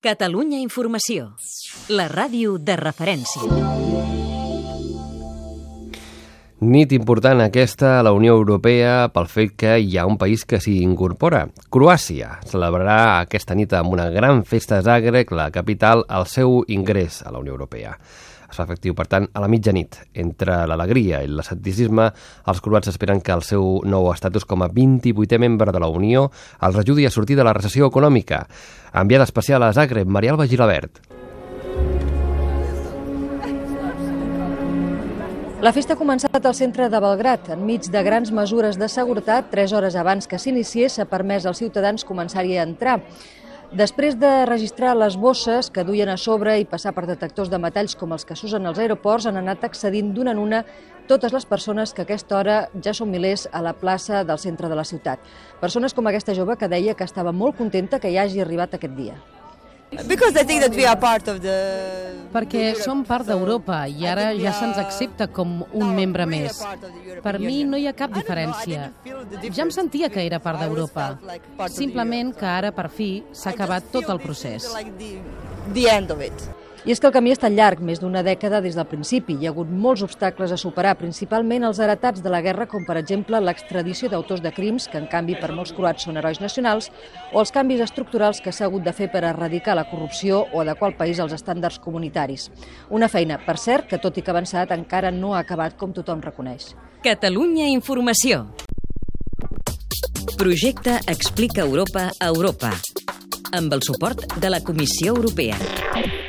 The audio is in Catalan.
Catalunya Informació. La ràdio de referència. Nit important aquesta a la Unió Europea pel fet que hi ha un país que s'hi incorpora. Croàcia celebrarà aquesta nit amb una gran festa a la capital, el seu ingrés a la Unió Europea. Es fa efectiu, per tant, a la mitjanit. Entre l'alegria i l'escepticisme, els croats esperen que el seu nou estatus com a 28è membre de la Unió els ajudi a sortir de la recessió econòmica. Enviada especial a Zagreb, Maria Alba Gilabert. La festa ha començat al centre de Belgrat. Enmig de grans mesures de seguretat, tres hores abans que s'iniciés, s'ha permès als ciutadans començar-hi a entrar. Després de registrar les bosses que duien a sobre i passar per detectors de metalls com els que s'usen als aeroports, han anat accedint d'una en una totes les persones que a aquesta hora ja són milers a la plaça del centre de la ciutat. Persones com aquesta jove que deia que estava molt contenta que hi hagi arribat aquest dia. Because I think that we are part of the... Perquè som part d'Europa i ara ja se'ns accepta com un membre més. Per mi no hi ha cap diferència. Ja em sentia que era part d'Europa. Simplement que ara, per fi, s'ha acabat tot el procés. I és que el camí ha estat llarg, més d'una dècada des del principi. Hi ha hagut molts obstacles a superar, principalment els heretats de la guerra, com per exemple l'extradició d'autors de crims, que en canvi per molts croats són herois nacionals, o els canvis estructurals que s'ha hagut de fer per erradicar la corrupció o adequar el país als estàndards comunitaris. Una feina, per cert, que tot i que ha avançat encara no ha acabat com tothom reconeix. Catalunya Informació. Projecte Explica Europa a Europa amb el suport de la Comissió Europea.